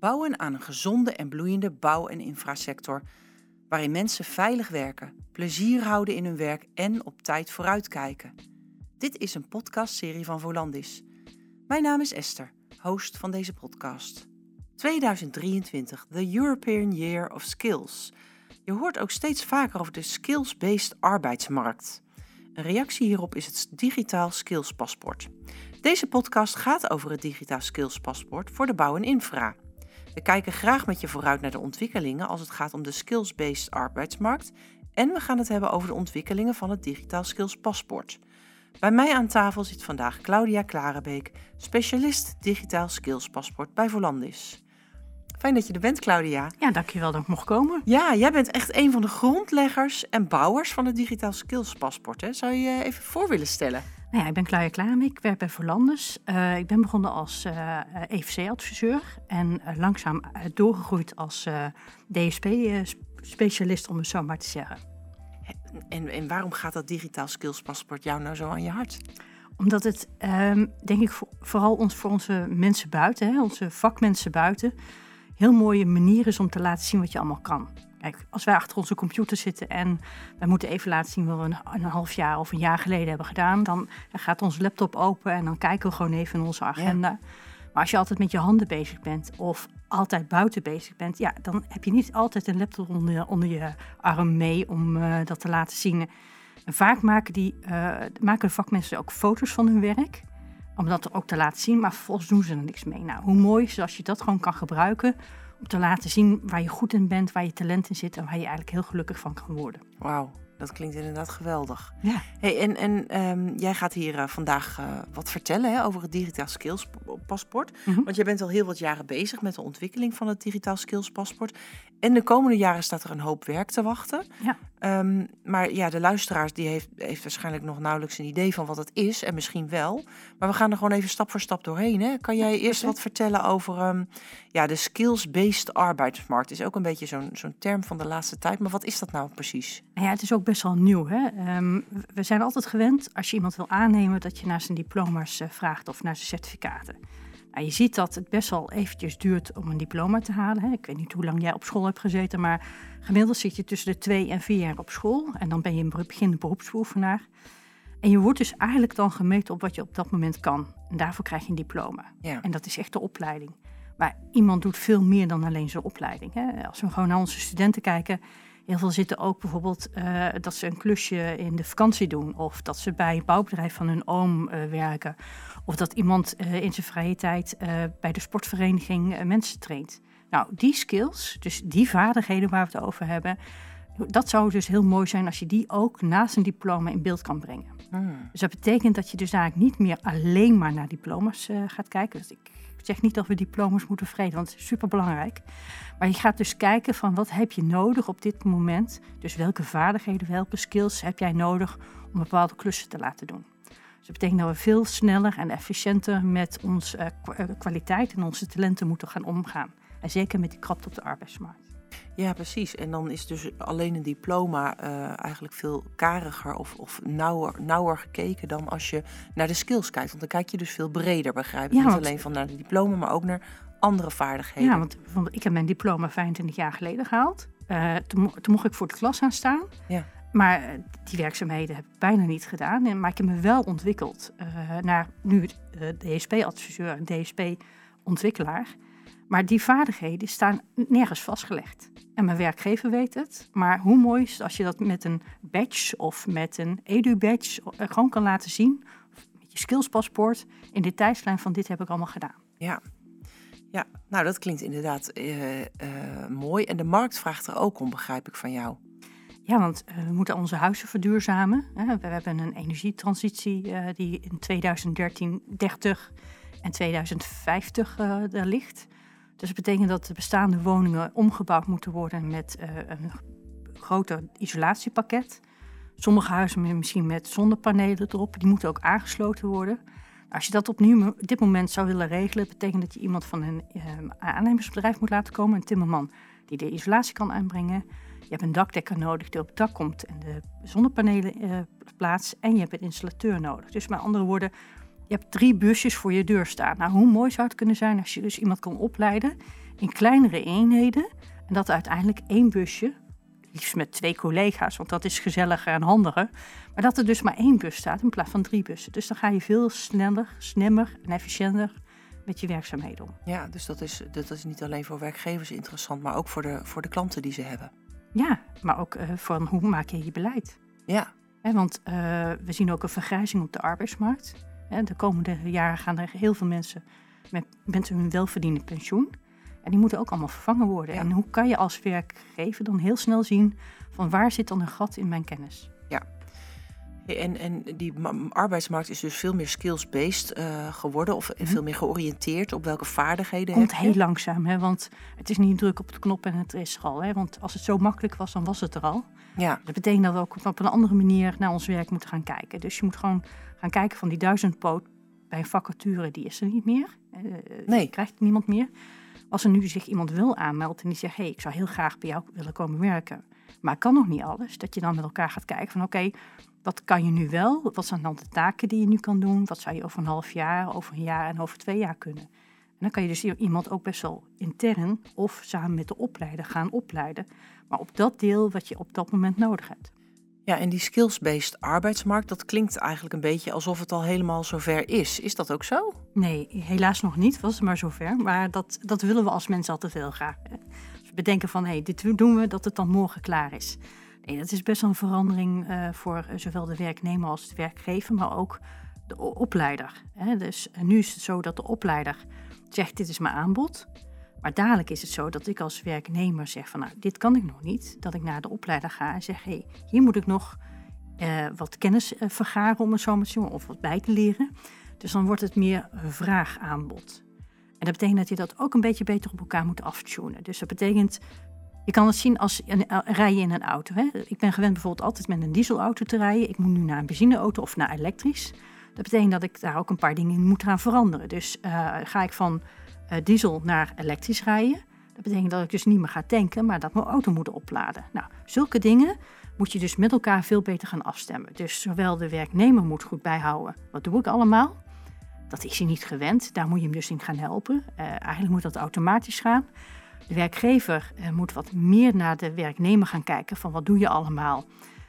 Bouwen aan een gezonde en bloeiende bouw- en infrasector waarin mensen veilig werken, plezier houden in hun werk en op tijd vooruitkijken. Dit is een podcastserie van Volandis. Mijn naam is Esther, host van deze podcast. 2023, the European Year of Skills. Je hoort ook steeds vaker over de skills-based arbeidsmarkt. Een reactie hierop is het digitaal skillspaspoort. Deze podcast gaat over het digitaal skillspaspoort voor de bouw en infra. We kijken graag met je vooruit naar de ontwikkelingen als het gaat om de skills-based arbeidsmarkt en we gaan het hebben over de ontwikkelingen van het digitaal skillspaspoort. Bij mij aan tafel zit vandaag Claudia Klarenbeek, specialist digitaal skillspaspoort bij Volandis. Fijn dat je er bent, Claudia. Ja, dankjewel dat ik mocht komen. Ja, jij bent echt een van de grondleggers en bouwers van het digitaal skillspaspoort. Hè? Zou je je even voor willen stellen? Nou ja, ik ben Claudia Klarenbeek, ik werk bij Volandis. Uh, ik ben begonnen als uh, EVC-adviseur en uh, langzaam doorgegroeid als DSP-specialist, om het zo maar te zeggen. En, en waarom gaat dat digitaal skillspaspoort jou nou zo aan je hart? Omdat het, um, denk ik, voor, vooral ons, voor onze mensen buiten, hè, onze vakmensen buiten, heel mooie manier is om te laten zien wat je allemaal kan. Kijk, als wij achter onze computer zitten en wij moeten even laten zien wat we een, een, half jaar of een jaar geleden hebben gedaan, dan gaat onze laptop open en dan kijken we gewoon even in onze agenda. Ja. Maar als je altijd met je handen bezig bent of altijd buiten bezig bent, ja, dan heb je niet altijd een laptop onder, onder je arm mee om uh, dat te laten zien. En vaak maken, die, uh, maken de vakmensen ook foto's van hun werk, om dat ook te laten zien, maar vervolgens doen ze er niks mee. Nou, hoe mooi is het als je dat gewoon kan gebruiken te laten zien waar je goed in bent, waar je talent in zit en waar je eigenlijk heel gelukkig van kan worden. Wauw, dat klinkt inderdaad geweldig. Ja. Hey, en en um, jij gaat hier uh, vandaag uh, wat vertellen hè, over het digitaal skills paspoort. Mm -hmm. Want jij bent al heel wat jaren bezig met de ontwikkeling van het digitaal skills paspoort. En de komende jaren staat er een hoop werk te wachten. Ja. Um, maar ja, de luisteraars die heeft, heeft waarschijnlijk nog nauwelijks een idee van wat het is. En misschien wel. Maar we gaan er gewoon even stap voor stap doorheen. Hè? Kan jij eerst wat vertellen over um, ja, de skills-based arbeidsmarkt? Is ook een beetje zo'n zo'n term van de laatste tijd. Maar wat is dat nou precies? Ja, het is ook best wel nieuw. Hè? Um, we zijn altijd gewend, als je iemand wil aannemen, dat je naar zijn diploma's uh, vraagt of naar zijn certificaten. Nou, je ziet dat het best wel eventjes duurt om een diploma te halen. Hè. Ik weet niet hoe lang jij op school hebt gezeten, maar gemiddeld zit je tussen de twee en vier jaar op school. En dan ben je een begin beroepsbeoefenaar. En je wordt dus eigenlijk dan gemeten op wat je op dat moment kan. En daarvoor krijg je een diploma. Ja. En dat is echt de opleiding. Maar iemand doet veel meer dan alleen zijn opleiding. Hè. Als we gewoon naar onze studenten kijken, Heel veel zitten ook bijvoorbeeld uh, dat ze een klusje in de vakantie doen. Of dat ze bij het bouwbedrijf van hun oom uh, werken. Of dat iemand uh, in zijn vrije tijd bij de sportvereniging mensen traint. Nou, die skills, dus die vaardigheden waar we het over hebben. Dat zou dus heel mooi zijn als je die ook naast een diploma in beeld kan brengen. Hmm. Dus dat betekent dat je dus eigenlijk niet meer alleen maar naar diploma's gaat kijken. Dus ik zeg niet dat we diploma's moeten vreden, want het is superbelangrijk. Maar je gaat dus kijken van wat heb je nodig op dit moment. Dus welke vaardigheden, welke skills heb jij nodig om bepaalde klussen te laten doen. Dus dat betekent dat we veel sneller en efficiënter met onze uh, kwaliteit en onze talenten moeten gaan omgaan. En zeker met die krapte op de arbeidsmarkt. Ja, precies. En dan is dus alleen een diploma uh, eigenlijk veel kariger of, of nauwer, nauwer gekeken dan als je naar de skills kijkt. Want dan kijk je dus veel breder, begrijp ik. Ja, Niet want- alleen van naar de diploma, maar ook naar andere vaardigheden. Ja, want ik heb mijn diploma 25 jaar geleden gehaald. Uh, toen, mo- toen mocht ik voor de klas gaan staan. Ja. Maar eh, die werkzaamheden heb ik bijna niet gedaan. En- Maar ik heb me wel ontwikkeld eh, naar nu DSP-adviseur en DSP-ontwikkelaar. Maar die vaardigheden staan nergens vastgelegd. En mijn werkgever weet het. Maar hoe mooi is het als je dat met een badge of met een edu-badge eh, gewoon kan laten zien. Met je skillspaspoort in de tijdslijn van dit heb ik allemaal gedaan. Ja. ja, nou dat klinkt inderdaad eh, eh, mooi. En de markt vraagt er ook om, begrijp ik van jou. Ja, want uh, we moeten onze huizen verduurzamen. We hebben een energietransitie die in 2013 30 en 2050 uh, daar ligt. Dus dat betekent dat de bestaande woningen omgebouwd moeten worden met uh, een groter isolatiepakket. Sommige huizen misschien met zonnepanelen erop, die moeten ook aangesloten worden. Als je dat op dit moment zou willen regelen, betekent dat je iemand van een uh, aannemersbedrijf moet laten komen, een timmerman die de isolatie kan aanbrengen. Je hebt een dakdekker nodig die op het dak komt en de zonnepanelen uh, plaatst. En je hebt een installateur nodig. Dus met andere woorden, je hebt drie busjes voor je deur staan. Nou, hoe mooi zou het kunnen zijn als je dus iemand kan opleiden in kleinere eenheden. En dat uiteindelijk één busje, liefst met twee collega's, want dat is gezelliger en handiger. Maar dat er dus maar één bus staat in plaats van drie bussen. Dus dan ga je veel sneller, slimmer en efficiënter met je werkzaamheden om. Ja, dus dat is, dat is niet alleen voor werkgevers interessant, maar ook voor de, voor de klanten die ze hebben. Ja, maar ook uh, van hoe maak je je beleid? Ja. want uh, we zien ook een vergrijzing op de arbeidsmarkt. De komende jaren gaan er heel veel mensen met, met hun welverdiende pensioen. En die moeten ook allemaal vervangen worden. En hoe kan je als werkgever dan heel snel zien van waar zit dan een gat in mijn kennis? Ja. En, en die arbeidsmarkt is dus veel meer skills-based uh, geworden of mhm. veel meer georiënteerd op welke vaardigheden. Komt heel langzaam, hè? want het is niet druk op de knop en het is er al. Hè? Want als het zo makkelijk was, dan was het er al. Ja. Dat betekent dat we ook op een andere manier naar ons werk moeten gaan kijken. Dus je moet gewoon gaan kijken van die duizend poot bij een vacature, die is er niet meer. Uh, nee. Krijgt niemand meer. Als er nu zich iemand wil aanmelden en die zegt: hé, hey, ik zou heel graag bij jou willen komen werken, maar ik kan nog niet alles, dat je dan met elkaar gaat kijken van: oké, wat kan je nu wel? Wat zijn dan de taken die je nu kan doen? Wat zou je over een half jaar, over een jaar en over twee jaar kunnen? En dan kan je dus iemand ook best wel intern of samen met de opleider gaan opleiden, maar op dat deel wat je op dat moment nodig hebt. Ja, en die skills-based arbeidsmarkt, dat klinkt eigenlijk een beetje alsof het al helemaal zover is. Is dat ook zo? Nee, helaas nog niet, was het maar zover. Maar dat, dat willen we als mensen altijd heel graag. Als we bedenken van, hé, hey, dit doen we, dat het dan morgen klaar is. Nee, dat is best wel een verandering uh, voor zowel de werknemer als de werkgever, maar ook de opleider. Hè? Dus nu is het zo dat de opleider zegt, dit is mijn aanbod. Maar dadelijk is het zo dat ik als werknemer zeg van nou, dit kan ik nog niet. Dat ik naar de opleider ga en zeg, hé, hey, hier moet ik nog wat kennis vergaren om het zo te doen, of wat bij te leren. Dus dan wordt het meer vraag-aanbod. En dat betekent dat je dat ook een beetje beter op elkaar moet aftunen. Dus dat betekent, je kan het zien als een, uh, rij je in een auto. Hè? Ik ben gewend bijvoorbeeld altijd met een dieselauto te rijden. Ik moet nu naar een benzineauto of naar elektrisch. Dat betekent dat ik daar ook een paar dingen in moet gaan veranderen. Dus ga ik van uh, diesel naar elektrisch rijden. Dat betekent dat ik dus niet meer ga tanken, maar dat mijn auto moet opladen. Nou, zulke dingen moet je dus met elkaar veel beter gaan afstemmen. Dus zowel de werknemer moet goed bijhouden, wat doe ik allemaal? Dat is hij niet gewend, daar moet je hem dus in gaan helpen. Eigenlijk moet dat automatisch gaan. De werkgever uh, moet wat meer naar de werknemer gaan kijken van wat doe je allemaal?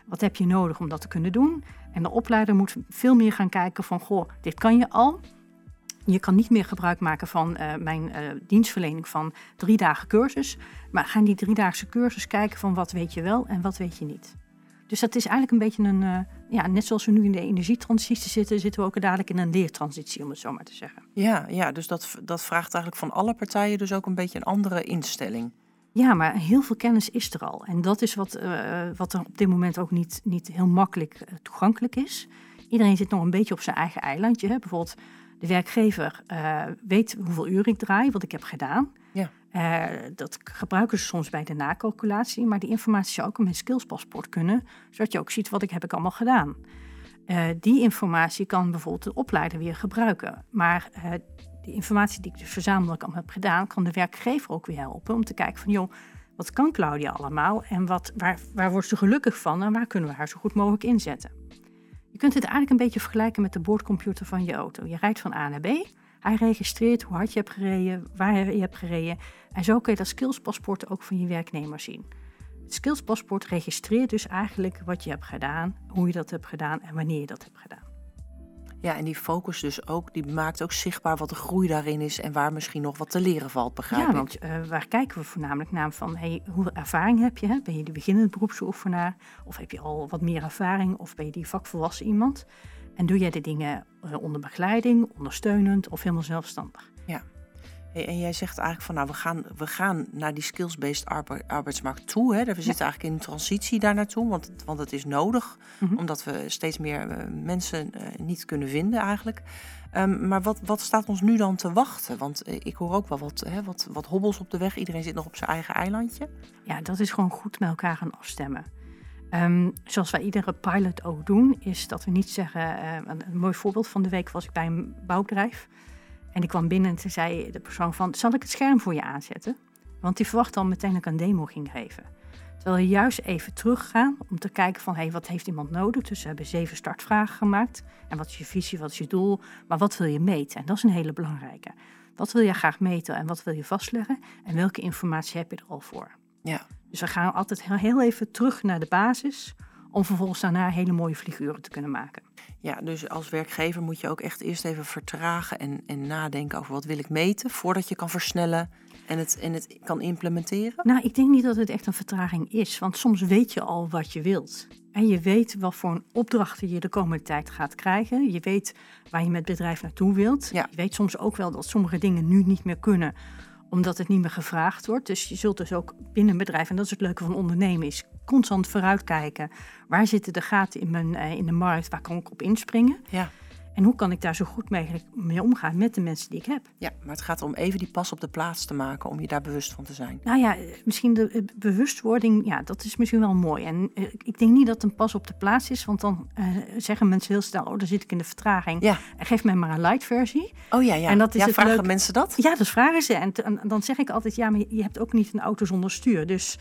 Wat heb je nodig om dat te kunnen doen? En de opleider moet veel meer gaan kijken van, goh, dit kan je al, je kan niet meer gebruik maken van uh, mijn uh, dienstverlening van drie dagen cursus. Maar ga in die driedaagse cursus kijken van wat weet je wel en wat weet je niet. Dus dat is eigenlijk een beetje een, ja, net zoals we nu in de energietransitie zitten, zitten we ook dadelijk in een leertransitie, om het zo maar te zeggen. Ja, ja dus dat, dat vraagt eigenlijk van alle partijen dus ook een beetje een andere instelling. Ja, maar heel veel kennis is er al. En dat is wat, wat er op dit moment ook niet, niet heel makkelijk toegankelijk is. Iedereen zit nog een beetje op zijn eigen eilandje. Hè? Bijvoorbeeld de werkgever uh, weet hoeveel uur ik draai, wat ik heb gedaan. Ja. Uh, dat gebruiken ze soms bij de nakalculatie, maar die informatie zou ook in mijn skillspaspoort kunnen, zodat je ook ziet wat ik heb ik allemaal gedaan. Uh, die informatie kan bijvoorbeeld de opleider weer gebruiken. Maar de informatie die ik dus verzamelijk al heb gedaan, kan de werkgever ook weer helpen om te kijken van joh, wat kan Claudia allemaal en wat, waar, waar wordt ze gelukkig van en waar kunnen we haar zo goed mogelijk inzetten. Je kunt het eigenlijk een beetje vergelijken met de boordcomputer van je auto. Je rijdt van A naar B. Hij registreert hoe hard je hebt gereden, waar je hebt gereden. En zo kun je dat skillspaspoort ook van je werknemer zien. Het skillspaspoort registreert dus eigenlijk wat je hebt gedaan, hoe je dat hebt gedaan en wanneer je dat hebt gedaan. Ja, en die focus dus ook, die maakt ook zichtbaar wat de groei daarin is en waar misschien nog wat te leren valt, begrijp ja, want uh, waar kijken we voornamelijk naar van, hey, hoeveel ervaring heb je? Hè? Ben je de beginnende beroepsoefenaar of heb je al wat meer ervaring of ben je die vakvolwassen iemand? En doe jij de dingen uh, onder begeleiding, ondersteunend of helemaal zelfstandig? Ja. En jij zegt eigenlijk van nou, we gaan, we gaan naar die skills-based arbeidsmarkt toe. Hè? We zitten eigenlijk in een transitie daar naartoe, want, want het is nodig, mm-hmm. omdat we steeds meer uh, mensen uh, niet kunnen vinden eigenlijk. Um, maar wat, wat staat ons nu dan te wachten? Want uh, ik hoor ook wel wat, hè, wat, wat hobbels op de weg. Iedereen zit nog op zijn eigen eilandje. Ja, dat is gewoon goed met elkaar gaan afstemmen. Um, zoals wij iedere pilot ook doen, is dat we niet zeggen. een mooi voorbeeld van de week was ik bij een bouwbedrijf. En ik kwam binnen en toen zei de persoon van, zal ik het scherm voor je aanzetten? Want die verwacht al meteen dat ik een demo ging geven. Terwijl we juist even teruggaan om te kijken van... hé, hey, wat heeft iemand nodig? Dus we hebben zeven startvragen gemaakt. En wat is je visie, wat is je doel? Maar wat wil je meten? En dat is een hele belangrijke. Wat wil je graag meten en wat wil je vastleggen? En welke informatie heb je er al voor? Ja. Dus we gaan altijd heel even terug naar de basis... om vervolgens daarna hele mooie figuren te kunnen maken. Ja, dus als werkgever moet je ook echt eerst even vertragen en, en nadenken over wat wil ik meten... voordat je kan versnellen en het, en het kan implementeren? Nou, ik denk niet dat het echt een vertraging is. Want soms weet je al wat je wilt. En je weet wat voor een opdrachten je de komende tijd gaat krijgen. Je weet waar je met bedrijf naartoe wilt. Ja. Je weet soms ook wel dat sommige dingen nu niet meer kunnen omdat het niet meer gevraagd wordt. Dus je zult dus ook binnen een bedrijf, en dat is het leuke van ondernemen, is constant vooruitkijken. Waar zitten de gaten in, mijn, eh, in de markt? Waar kan ik op inspringen? Ja. En hoe kan ik daar zo goed mogelijk mee omgaan met de mensen die ik heb? Ja, maar het gaat om even die pas op de plaats te maken om je daar bewust van te zijn. Nou ja, misschien de eh, bewustwording, ja, dat is misschien wel mooi. En ik denk niet dat het een pas op de plaats is, want dan uh, zeggen mensen heel snel, oh, dan zit ik in de vertraging. Ja. Geef mij maar een light versie. Oh ja, ja. En dat is ja, het vragen leuk- mensen dat? Ja, dat vragen ze. En, en dan zeg ik altijd, ja, maar je hebt ook niet een auto zonder stuur. Dus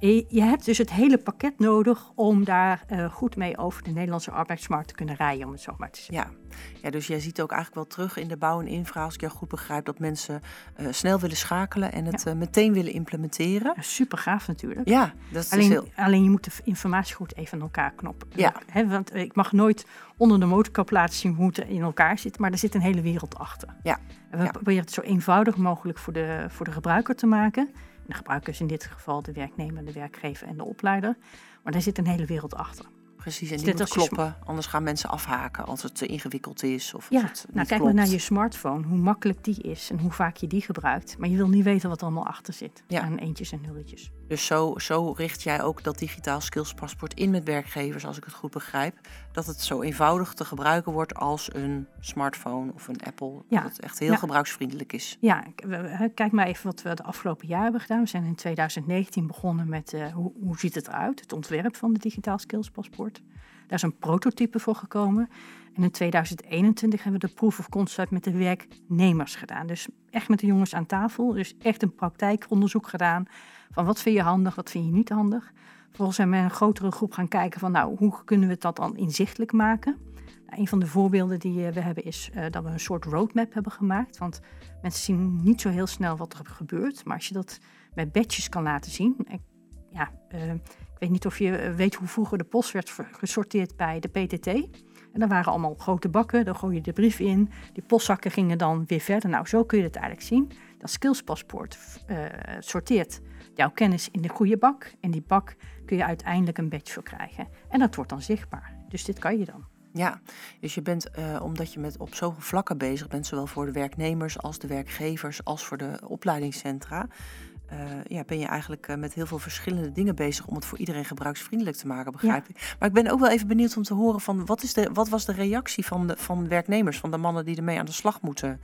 je je hebt dus het hele pakket nodig om daar eh, goed mee over de Nederlandse arbeidsmarkt te kunnen rijden, om het zo maar te zeggen. Ja. ja, dus jij ziet ook eigenlijk wel terug in de bouw en infra, als ik jou goed begrijp, dat mensen eh, snel willen schakelen en het eh, meteen willen implementeren. Ja, super gaaf natuurlijk. Ja, dat is Alleen, heel... alleen je moet de informatie goed even aan elkaar knoppen. Ja. Hè, want ik mag nooit onder de motorkap laten zien hoe het in elkaar zit, maar er zit een hele wereld achter. Ja. En we Ja. proberen het zo eenvoudig mogelijk voor de, voor de gebruiker te maken. De gebruiker is in dit geval de werknemer, de werkgever en de opleider. Maar daar zit een hele wereld achter. Precies, en Dus die moet kloppen, anders gaan mensen afhaken als het te ingewikkeld is of Ja, het nou kijk maar naar je smartphone, hoe makkelijk die is en hoe vaak je die gebruikt. Maar je wil niet weten wat er allemaal achter zit Ja. aan eentjes en nulletjes. Dus zo, zo richt jij ook dat digitaal skillspaspoort in met werkgevers, als ik het goed begrijp. Dat het zo eenvoudig te gebruiken wordt als een smartphone of een Apple. Ja. Dat het echt heel Ja. gebruiksvriendelijk is. Ja, kijk maar even wat we de afgelopen jaar hebben gedaan. We zijn in 2019 begonnen met eh, hoe, hoe ziet het eruit, het ontwerp van de digitaal skills paspoort. Daar is een prototype voor gekomen. En in 2021 hebben we de proof of concept met de werknemers gedaan. Dus echt met de jongens aan tafel. Dus echt een praktijkonderzoek gedaan van wat vind je handig, wat vind je niet handig. Vervolgens zijn we een grotere groep gaan kijken van nou, hoe kunnen we dat dan inzichtelijk maken. Nou, een van de voorbeelden die eh, we hebben is eh, dat we een soort roadmap hebben gemaakt. Want mensen zien niet zo heel snel wat er gebeurt. Maar als je dat met badges kan laten zien. Ik, ja, eh, ik weet niet of je weet hoe vroeger de post werd gesorteerd bij de PTT. En dan waren allemaal grote bakken, daar gooi je de brief in. Die postzakken gingen dan weer verder. Nou, zo kun je het eigenlijk zien. Dat skillspaspoort sorteert jouw kennis in de goede bak. En die bak kun je uiteindelijk een badge voor krijgen. En dat wordt dan zichtbaar. Dus dit kan je dan. Ja, dus je bent, eh, omdat je met op zoveel vlakken bezig bent, zowel voor de werknemers als de werkgevers als voor de opleidingscentra, eh, ja, ben je eigenlijk eh, met heel veel verschillende dingen bezig om het voor iedereen gebruiksvriendelijk te maken, begrijp ik. Maar ik ben ook wel even benieuwd om te horen van wat, is de, wat was de reactie van de van werknemers, van de mannen die ermee aan de slag moeten?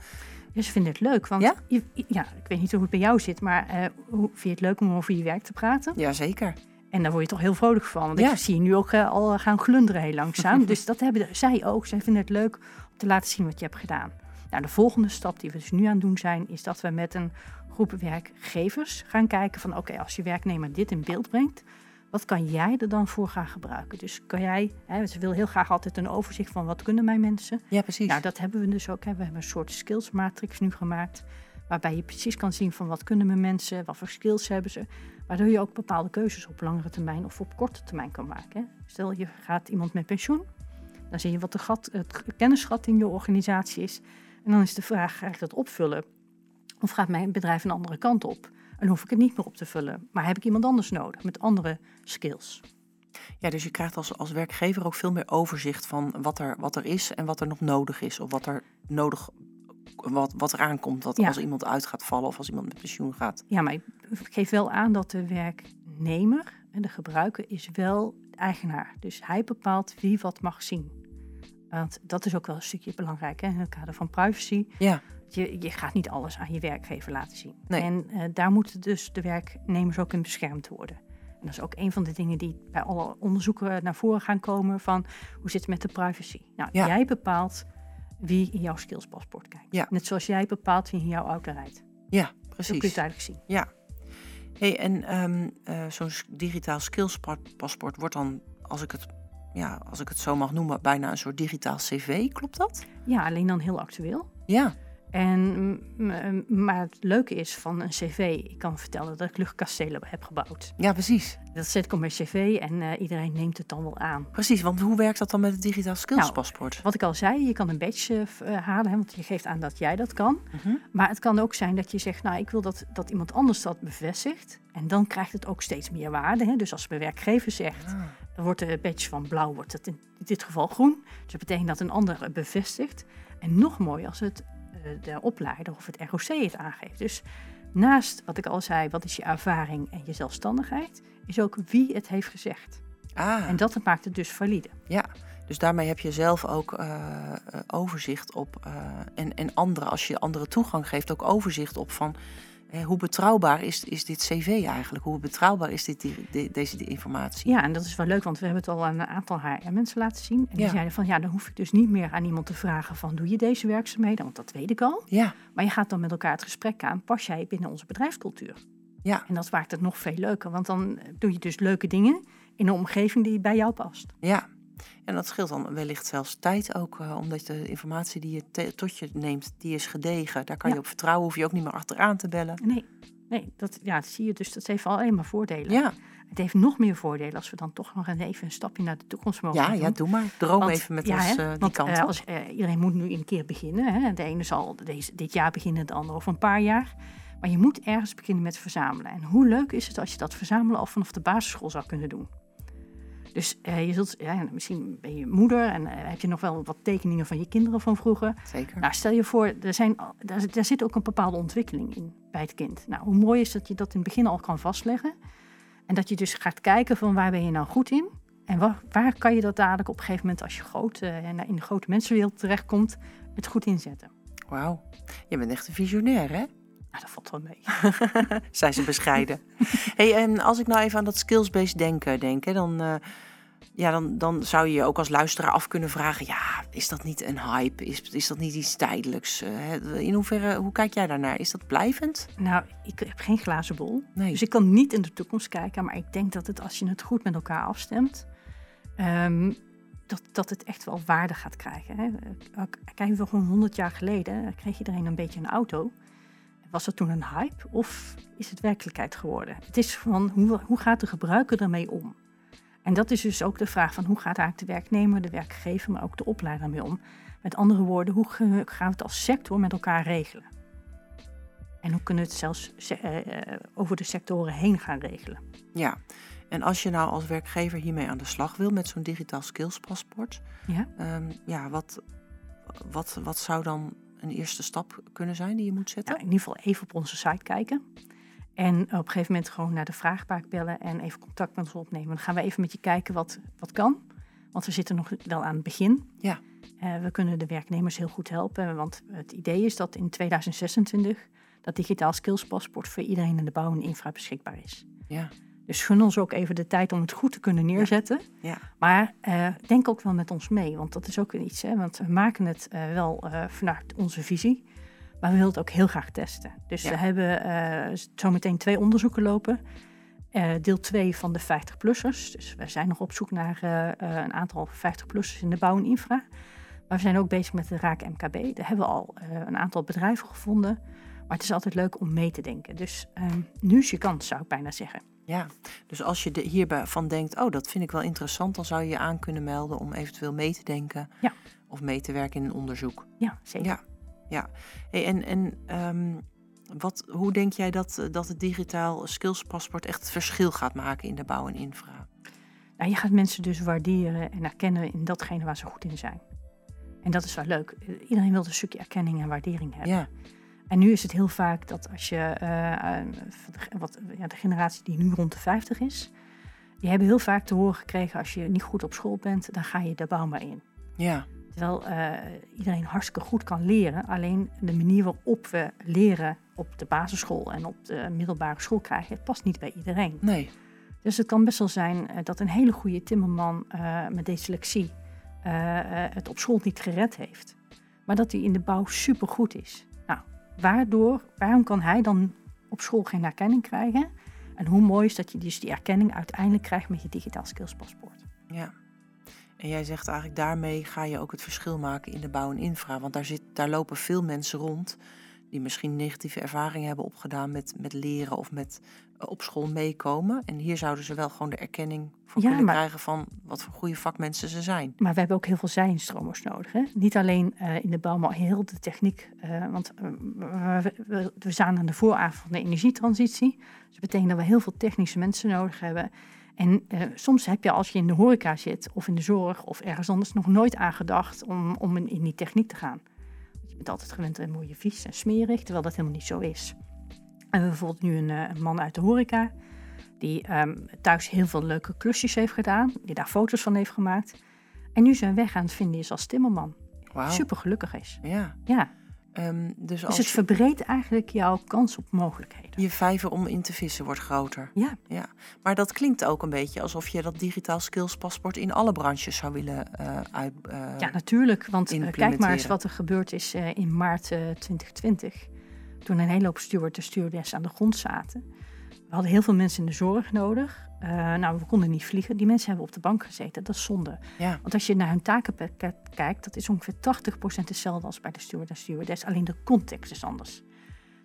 Ja, ze vinden het leuk. Want Ja? je- ja, ik weet niet hoe het bij jou zit, maar hoe, vind je het leuk om over je werk te praten? Jazeker. En daar word je toch heel vrolijk van. Want Ja. ik zie je nu ook eh, al gaan glunderen heel langzaam. dus dat hebben zij ook. Zij vinden het leuk om te laten zien wat je hebt gedaan. Nou, de volgende stap die we dus nu aan het doen zijn, is dat we met een groep werkgevers gaan kijken van oké, als je werknemer dit in beeld brengt, wat kan jij er dan voor gaan gebruiken? Dus kan jij, hè, ze wil heel graag altijd een overzicht van wat kunnen mijn mensen. Ja, precies. Nou, dat hebben we dus ook. Hè. We hebben een soort skills matrix nu gemaakt. Waarbij je precies kan zien van wat kunnen mijn mensen, wat voor skills hebben ze. Waardoor je ook bepaalde keuzes op langere termijn of op korte termijn kan maken. Stel je gaat iemand met pensioen. Dan zie je wat de gat, het kennisgat in je organisatie is. En dan is de vraag, ga ik dat opvullen? Of gaat mijn bedrijf een andere kant op? En hoef ik het niet meer op te vullen. Maar heb ik iemand anders nodig met andere skills? Ja, dus je krijgt als, als werkgever ook veel meer overzicht van wat er, wat er is en wat er nog nodig is. Of wat er nodig, wat, wat er aankomt wat, Ja. als iemand uit gaat vallen of als iemand met pensioen gaat. Ja, maar ik geef wel aan dat de werknemer en de gebruiker is wel de eigenaar. Dus hij bepaalt wie wat mag zien. Want dat is ook wel een stukje belangrijk hè, in het kader van privacy. Ja, Je, je gaat niet alles aan je werkgever laten zien. Nee. En eh, daar moeten dus de werknemers ook in beschermd worden. En dat is ook een van de dingen die bij alle onderzoeken naar voren gaan komen van hoe zit het met de privacy. Nou, Ja. jij bepaalt wie in jouw skillspaspoort kijkt. Ja. Net zoals jij bepaalt wie in jouw auto rijdt. ja, Zo kun je precies. eigenlijk zien. Ja. Hey, en ehm, eh, zo'n digitaal skillspaspoort wordt dan, als ik, het, ja, als ik het zo mag noemen, bijna een soort digitaal cv. Klopt dat? Ja, alleen dan heel actueel. Ja. En, maar het leuke is van een cv, ik kan vertellen dat ik luchtkastelen heb gebouwd. Ja, precies. Dat zet ik op mijn cv en eh, iedereen neemt het dan wel aan. Precies, want hoe werkt dat dan met het digitaal skillspaspoort? Wat ik al zei, je kan een badge eh, eh, halen, hè, want je geeft aan dat jij dat kan. Mhm. Maar het kan ook zijn dat je zegt, nou, ik wil dat, dat iemand anders dat bevestigt. En dan krijgt het ook steeds meer waarde. Hè. Dus als mijn werkgever zegt, Ah, dan wordt de badge van blauw, wordt het in dit geval groen. Dus dat betekent dat een ander bevestigt. En nog mooier als het de opleider of het ROC het aangeeft. Dus naast wat ik al zei, wat is je ervaring en je zelfstandigheid, is ook wie het heeft gezegd. ah. En dat maakt het dus valide. ja. Dus daarmee heb je zelf ook eh, eh, overzicht op, eh, en, en anderen, als je anderen toegang geeft, ook overzicht op van hoe betrouwbaar is, is dit cv eigenlijk? Hoe betrouwbaar is dit, die, de- deze informatie? Ja, en dat is wel leuk, want we hebben het al aan een aantal HR-mensen laten zien. En die Ja. zeiden van, ja, dan hoef ik dus niet meer aan iemand te vragen van, doe je deze werkzaamheden? Want dat weet ik al. Ja, Maar je gaat dan met elkaar het gesprek aan, pas jij binnen onze bedrijfscultuur? ja, En dat maakt het nog veel leuker, want dan doe je dus leuke dingen in een omgeving die bij jou past. ja. En dat scheelt dan wellicht zelfs tijd ook, eh, omdat de informatie die je tot je neemt, die is gedegen. Daar kan Ja. je op vertrouwen, hoef je ook niet meer achteraan te bellen. Nee, nee dat, ja, dat zie je dus. Dat heeft alleen maar voordelen. Ja, Het heeft nog meer voordelen als we dan toch nog een- even een stapje naar de toekomst mogen ja, doen. ja doe maar. Droom Want- even met ja, ons eh, die want, kant als, eh, iedereen moet nu een keer beginnen. Hè. De ene zal deze, dit jaar beginnen, de ander over een paar jaar. Maar je moet ergens beginnen met verzamelen. En hoe leuk is het als je dat verzamelen al vanaf de basisschool zou kunnen doen? Dus eh, je zult, ja, misschien ben je moeder en eh, heb je nog wel wat tekeningen van je kinderen van vroeger. Zeker. Nou, stel je voor, er zijn, daar, zit- daar zit ook een bepaalde ontwikkeling in bij het kind. Nou, hoe mooi is dat je dat in het begin al kan vastleggen. En dat je dus gaat kijken van waar ben je nou goed in. En waar, waar kan je dat dadelijk op een gegeven moment als je groot, eh, in de grote mensenwereld terechtkomt, het goed inzetten. Wauw. Je bent echt een visionair, hè? Nou, dat valt wel mee. Zijn ze bescheiden. hey, en als ik nou even aan dat skills-based denken denk, hè, dan, eh, ja, dan, dan zou je je ook als luisteraar af kunnen vragen: ja, is dat niet een hype? Is, is dat niet iets tijdelijks? Eh, in hoeverre, hoe kijk jij daarnaar? Is dat blijvend? Nou, ik heb geen glazen bol. Nee. Dus ik kan niet in de toekomst kijken. Maar ik denk dat het, als je het goed met elkaar afstemt, ehm, dat, dat het echt wel waarde gaat krijgen. Hè. Eh, Kijk, wel gewoon 100 jaar geleden kreeg iedereen een beetje een auto. Was dat toen een hype of is het werkelijkheid geworden? Het is van hoe, hoe gaat de gebruiker ermee om? En dat is dus ook de vraag van hoe gaat eigenlijk de werknemer, de werkgever, maar ook de opleider ermee om? Met andere woorden, hoe gaan we het als sector met elkaar regelen? En hoe kunnen we het zelfs eh, eh, over de sectoren heen gaan regelen? Ja. En als je nou als werkgever hiermee aan de slag wil met zo'n digitaal skills-paspoort, Ja? ehm, ja, wat, wat, wat zou dan een eerste stap kunnen zijn die je moet zetten? Nou, in ieder geval even op onze site kijken. En op een gegeven moment gewoon naar de vraagbaak bellen en even contact met ons opnemen. Dan gaan we even met je kijken wat, wat kan. Want we zitten nog wel aan het begin. Ja. Eh, we kunnen de werknemers heel goed helpen. Want het idee is dat in 2026 dat digitaal skillspaspoort voor iedereen in de bouw en infra beschikbaar is. Ja, Dus gun ons ook even de tijd om het goed te kunnen neerzetten. ja, Maar eh, denk ook wel met ons mee, want dat is ook iets. Hè, want we maken het eh, wel eh, vanuit onze visie, maar we willen het ook heel graag testen. Dus Ja. we hebben zometeen twee onderzoeken lopen. Deel 2 van de 50-plussers. Dus we zijn nog op zoek naar een aantal 50-plussers in de bouw en infra. Maar we zijn ook bezig met de Raak MKB. Daar hebben we al een aantal bedrijven gevonden. Maar het is altijd leuk om mee te denken. Dus ehm, nu is je kans, zou ik bijna zeggen. Ja. Dus als je de, hierbij van denkt, oh, dat vind ik wel interessant, dan zou je je aan kunnen melden om eventueel mee te denken Ja. of mee te werken in een onderzoek. Ja, zeker. Ja, ja. Hey, en en ehm, wat, hoe denk jij dat, eh, dat het digitaal skillspaspoort echt het verschil gaat maken in de bouw en infra? Nou, je gaat mensen dus waarderen en erkennen in datgene waar ze goed in zijn. En dat is wel leuk. Eh, Iedereen wil een stukje erkenning en waardering hebben. Ja, En nu is het heel vaak dat als je, eh, wat, ja, de generatie die nu rond de 50 is, die hebben heel vaak te horen gekregen als je niet goed op school bent, dan ga je de bouw maar in. ja, Terwijl eh, iedereen hartstikke goed kan leren, alleen de manier waarop we leren op de basisschool en op de middelbare school krijgen, het past niet bij iedereen. nee, Dus het kan best wel zijn eh, dat een hele goede timmerman met dyslexie eh, het op school niet gered heeft. Maar dat hij in de bouw supergoed is. Waardoor, waarom kan hij dan op school geen erkenning krijgen? En hoe mooi is dat je dus die erkenning uiteindelijk krijgt met je digitaal skillspaspoort. Ja. En jij zegt eigenlijk daarmee ga je ook het verschil maken in de bouw en infra. Want daar, daar lopen veel mensen rond die misschien negatieve ervaringen hebben opgedaan met, met leren of met eh, op school meekomen. En hier zouden ze wel gewoon de erkenning voor Ja, kunnen maar- krijgen van wat voor goede vakmensen ze zijn. Maar we hebben ook heel veel zijinstromers nodig. Hè? Niet alleen eh, in de bouw, maar heel de techniek. eh, want we, we, we staan aan de vooravond van de energietransitie. Dus dat betekent dat we heel veel technische mensen nodig hebben. En soms heb je als je in de horeca zit of in de zorg of ergens anders nog nooit aangedacht om, om in die techniek te gaan. Je bent altijd gewend aan mooie vies en smerig, terwijl dat helemaal niet zo is. En we hebben bijvoorbeeld nu een, eh, een man uit de horeca die ehm, thuis heel veel leuke klusjes heeft gedaan, die daar foto's van heeft gemaakt. En nu zijn weg aan het vinden is als timmerman. Wauw. Super gelukkig is. Ja. Ja, Ehm, dus dus als het verbreedt eigenlijk jouw kans op mogelijkheden. je vijver om in te vissen wordt groter. Ja, Ja, maar dat klinkt ook een beetje alsof je dat digitaal skills paspoort in alle branches zou willen uit. eh, ja natuurlijk. Want eh, kijk maar eens wat er gebeurd is in maart eh, 2020. Toen een hele hoop steward en stewardess aan de grond zaten. We hadden heel veel mensen in de zorg nodig. Eh, nou, we konden niet vliegen. Die mensen hebben op de bank gezeten. Dat is zonde. ja, Want als je naar hun takenpakket kijkt, dat is ongeveer 80% hetzelfde als bij de steward en stewardess. Alleen de context is anders.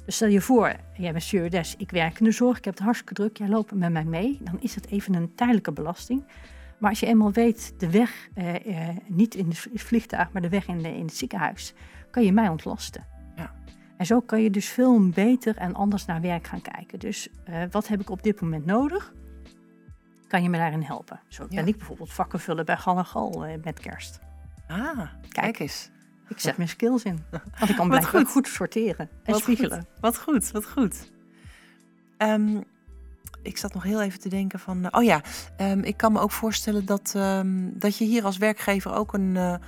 Dus stel je voor, jij bent stewardess, ik werk in de zorg, ik heb het hartstikke druk, jij loopt met mij mee. Dan is het even een tijdelijke belasting. Maar als je eenmaal weet de weg, eh, eh, niet in het vliegtuig, maar de weg in, de, in het ziekenhuis, kan je mij ontlasten. En zo kan je dus veel beter en anders naar werk gaan kijken. Dus eh, wat heb ik op dit moment nodig? Kan je me daarin helpen? Zo Ja. ben ik bijvoorbeeld vakken vullen bij Gal eh, met kerst. ah, kijk, Kijk. eens. Ik zet mijn skills in. Want ik kan blijkbaar goed. goed. sorteren en Wat spiegelen. Goed. Wat goed, wat goed. Ehm, ik zat nog heel even te denken van, eh, oh ja, ehm, ik kan me ook voorstellen dat, ehm, dat je hier als werkgever ook een,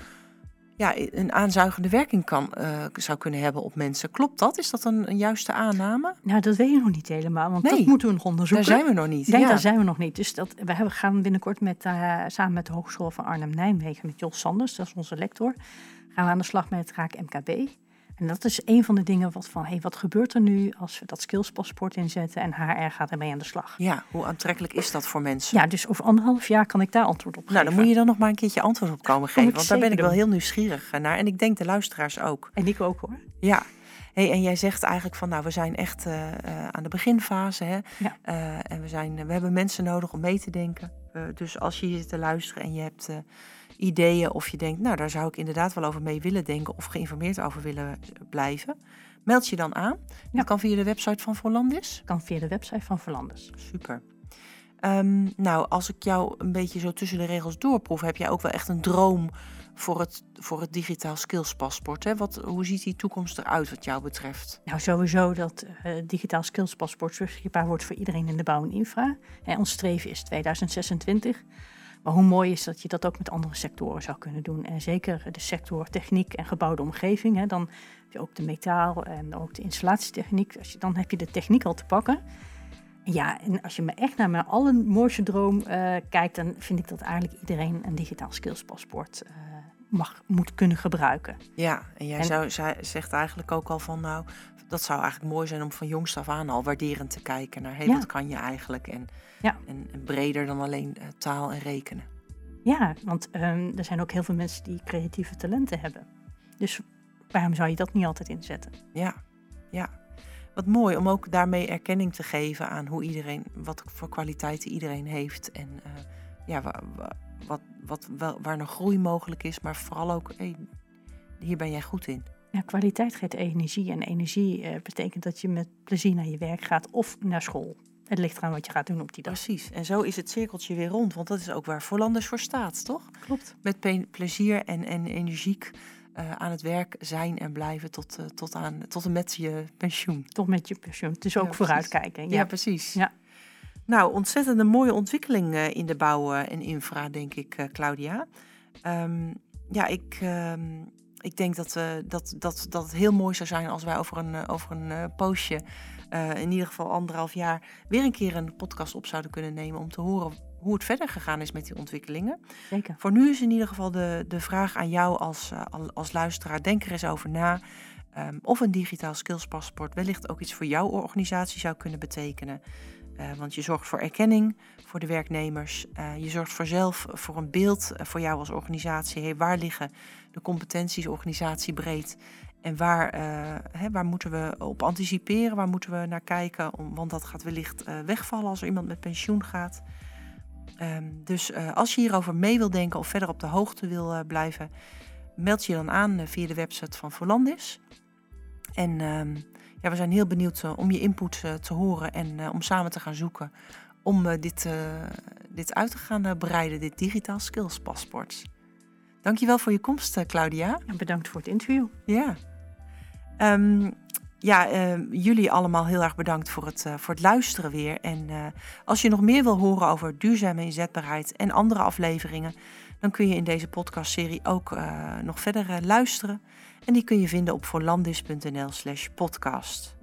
ja, een aanzuigende werking kan, eh, zou kunnen hebben op mensen. Klopt dat? Is dat een, een juiste aanname? Nou, dat weet je nog niet helemaal, want Nee. dat moeten we nog onderzoeken. Daar zijn we nog niet. Nee, ja. daar zijn we nog niet. Dus dat, we hebben, gaan binnenkort met, eh, samen met de Hogeschool van Arnhem-Nijmegen, met Jos Sanders, dat is onze lector, gaan we aan de slag met het raak MKB. En dat is een van de dingen wat van, hey, wat gebeurt er nu als we dat skillspaspoort inzetten en HR gaat ermee aan de slag. Ja, hoe aantrekkelijk is dat voor mensen? Ja, dus over anderhalf jaar kan ik daar antwoord op geven. Nou, dan moet je dan nog maar een keertje antwoord op komen geven. Want daar ben ik wel heel nieuwsgierig naar. En ik denk de luisteraars ook. En ik ook hoor. Ja. Hey, en jij zegt eigenlijk van, nou, we zijn echt eh, eh, aan de beginfase. Hè? Ja. Eh, en we, zijn, we hebben mensen nodig om mee te denken. Dus als je hier zit te luisteren en je hebt ideeën of je denkt, nou, daar zou ik inderdaad wel over mee willen denken of geïnformeerd over willen blijven, meld je dan aan. Ja. Dat kan via de website van Volandis. Kan via de website van Verlandes. Super. Ehm, nou, als ik jou een beetje zo tussen de regels doorproef, heb jij ook wel echt een droom voor het, voor het digitaal skills paspoort. Hè? Wat, hoe ziet die toekomst eruit wat jou betreft? Nou, sowieso dat eh digitaal skillspaspoort beschikbaar wordt voor iedereen in de bouw en infra. En ons streven is 2026. Maar hoe mooi is dat je dat ook met andere sectoren zou kunnen doen. En zeker de sector techniek en gebouwde omgeving. Hè, dan heb je ook de metaal en ook de installatietechniek. Als je, dan heb je de techniek al te pakken. En ja, en als je me echt naar mijn allermooiste droom eh, kijkt, dan vind ik dat eigenlijk iedereen een digitaal skillspaspoort eh mag, moet kunnen gebruiken. Ja, en jij En- zou, zij zegt eigenlijk ook al van, nou, dat zou eigenlijk mooi zijn om van jongs af aan al waarderend te kijken naar, Ja. wat kan je eigenlijk? En, Ja. en, en breder dan alleen eh, taal en rekenen. Ja, want ehm, er zijn ook heel veel mensen die creatieve talenten hebben. Dus waarom zou je dat niet altijd inzetten? Ja, ja. Wat mooi om ook daarmee erkenning te geven aan hoe iedereen, wat voor kwaliteiten iedereen heeft. En eh, ja, wat, wat, wel, waar nog groei mogelijk is, maar vooral ook, hé, hier ben jij goed in. Ja, kwaliteit geeft energie. En energie eh, betekent dat je met plezier naar je werk gaat of naar school. Het ligt eraan wat je gaat doen op die dag. Precies. En zo is het cirkeltje weer rond, want dat is ook waar Voorlanders voor staat, toch? Klopt. Met plezier en, en energiek eh, aan het werk zijn en blijven tot, eh, tot, aan, tot en met je pensioen. Toch met je pensioen. Het is Ja, ook vooruitkijken. Ja, Ja, precies. Ja. Nou, ontzettend een mooie ontwikkeling eh, in de bouw eh, en infra, denk ik, eh, Claudia. Ehm, ja, ik, ehm, ik denk dat, eh, dat, dat, dat het heel mooi zou zijn als wij over een, over een poosje, in ieder geval anderhalf jaar, weer een keer een podcast op zouden kunnen nemen om te horen hoe het verder gegaan is met die ontwikkelingen. zeker. Voor nu is in ieder geval de, de vraag aan jou als, al- als luisteraar. Denk er eens over na. ehm, of een digitaal skillspaspoort wellicht ook iets voor jouw organisatie zou kunnen betekenen. Want je zorgt voor erkenning voor de werknemers. je zorgt voor zelf voor een beeld voor jou als organisatie. Hey, waar liggen de competenties organisatiebreed? En waar, waar moeten we op anticiperen? Waar moeten we naar kijken? want dat gaat wellicht wegvallen als er iemand met pensioen gaat. Ehm, dus als je hierover mee wil denken of verder op de hoogte wil blijven, meld je dan aan via de website van Volandis. En ehm, ja, we zijn heel benieuwd uh, om je input uh, te horen en uh, om samen te gaan zoeken om dit, dit uit te gaan bereiden, dit digitaal skills paspoort. Dankjewel voor je komst, Claudia. En bedankt voor het interview. Ja. Um, ja, jullie allemaal heel erg bedankt voor het, voor het luisteren weer. En als je nog meer wil horen over duurzame inzetbaarheid en andere afleveringen, dan kun je in deze podcastserie ook nog verder luisteren. En die kun je vinden op voorlandis.nl slash podcast.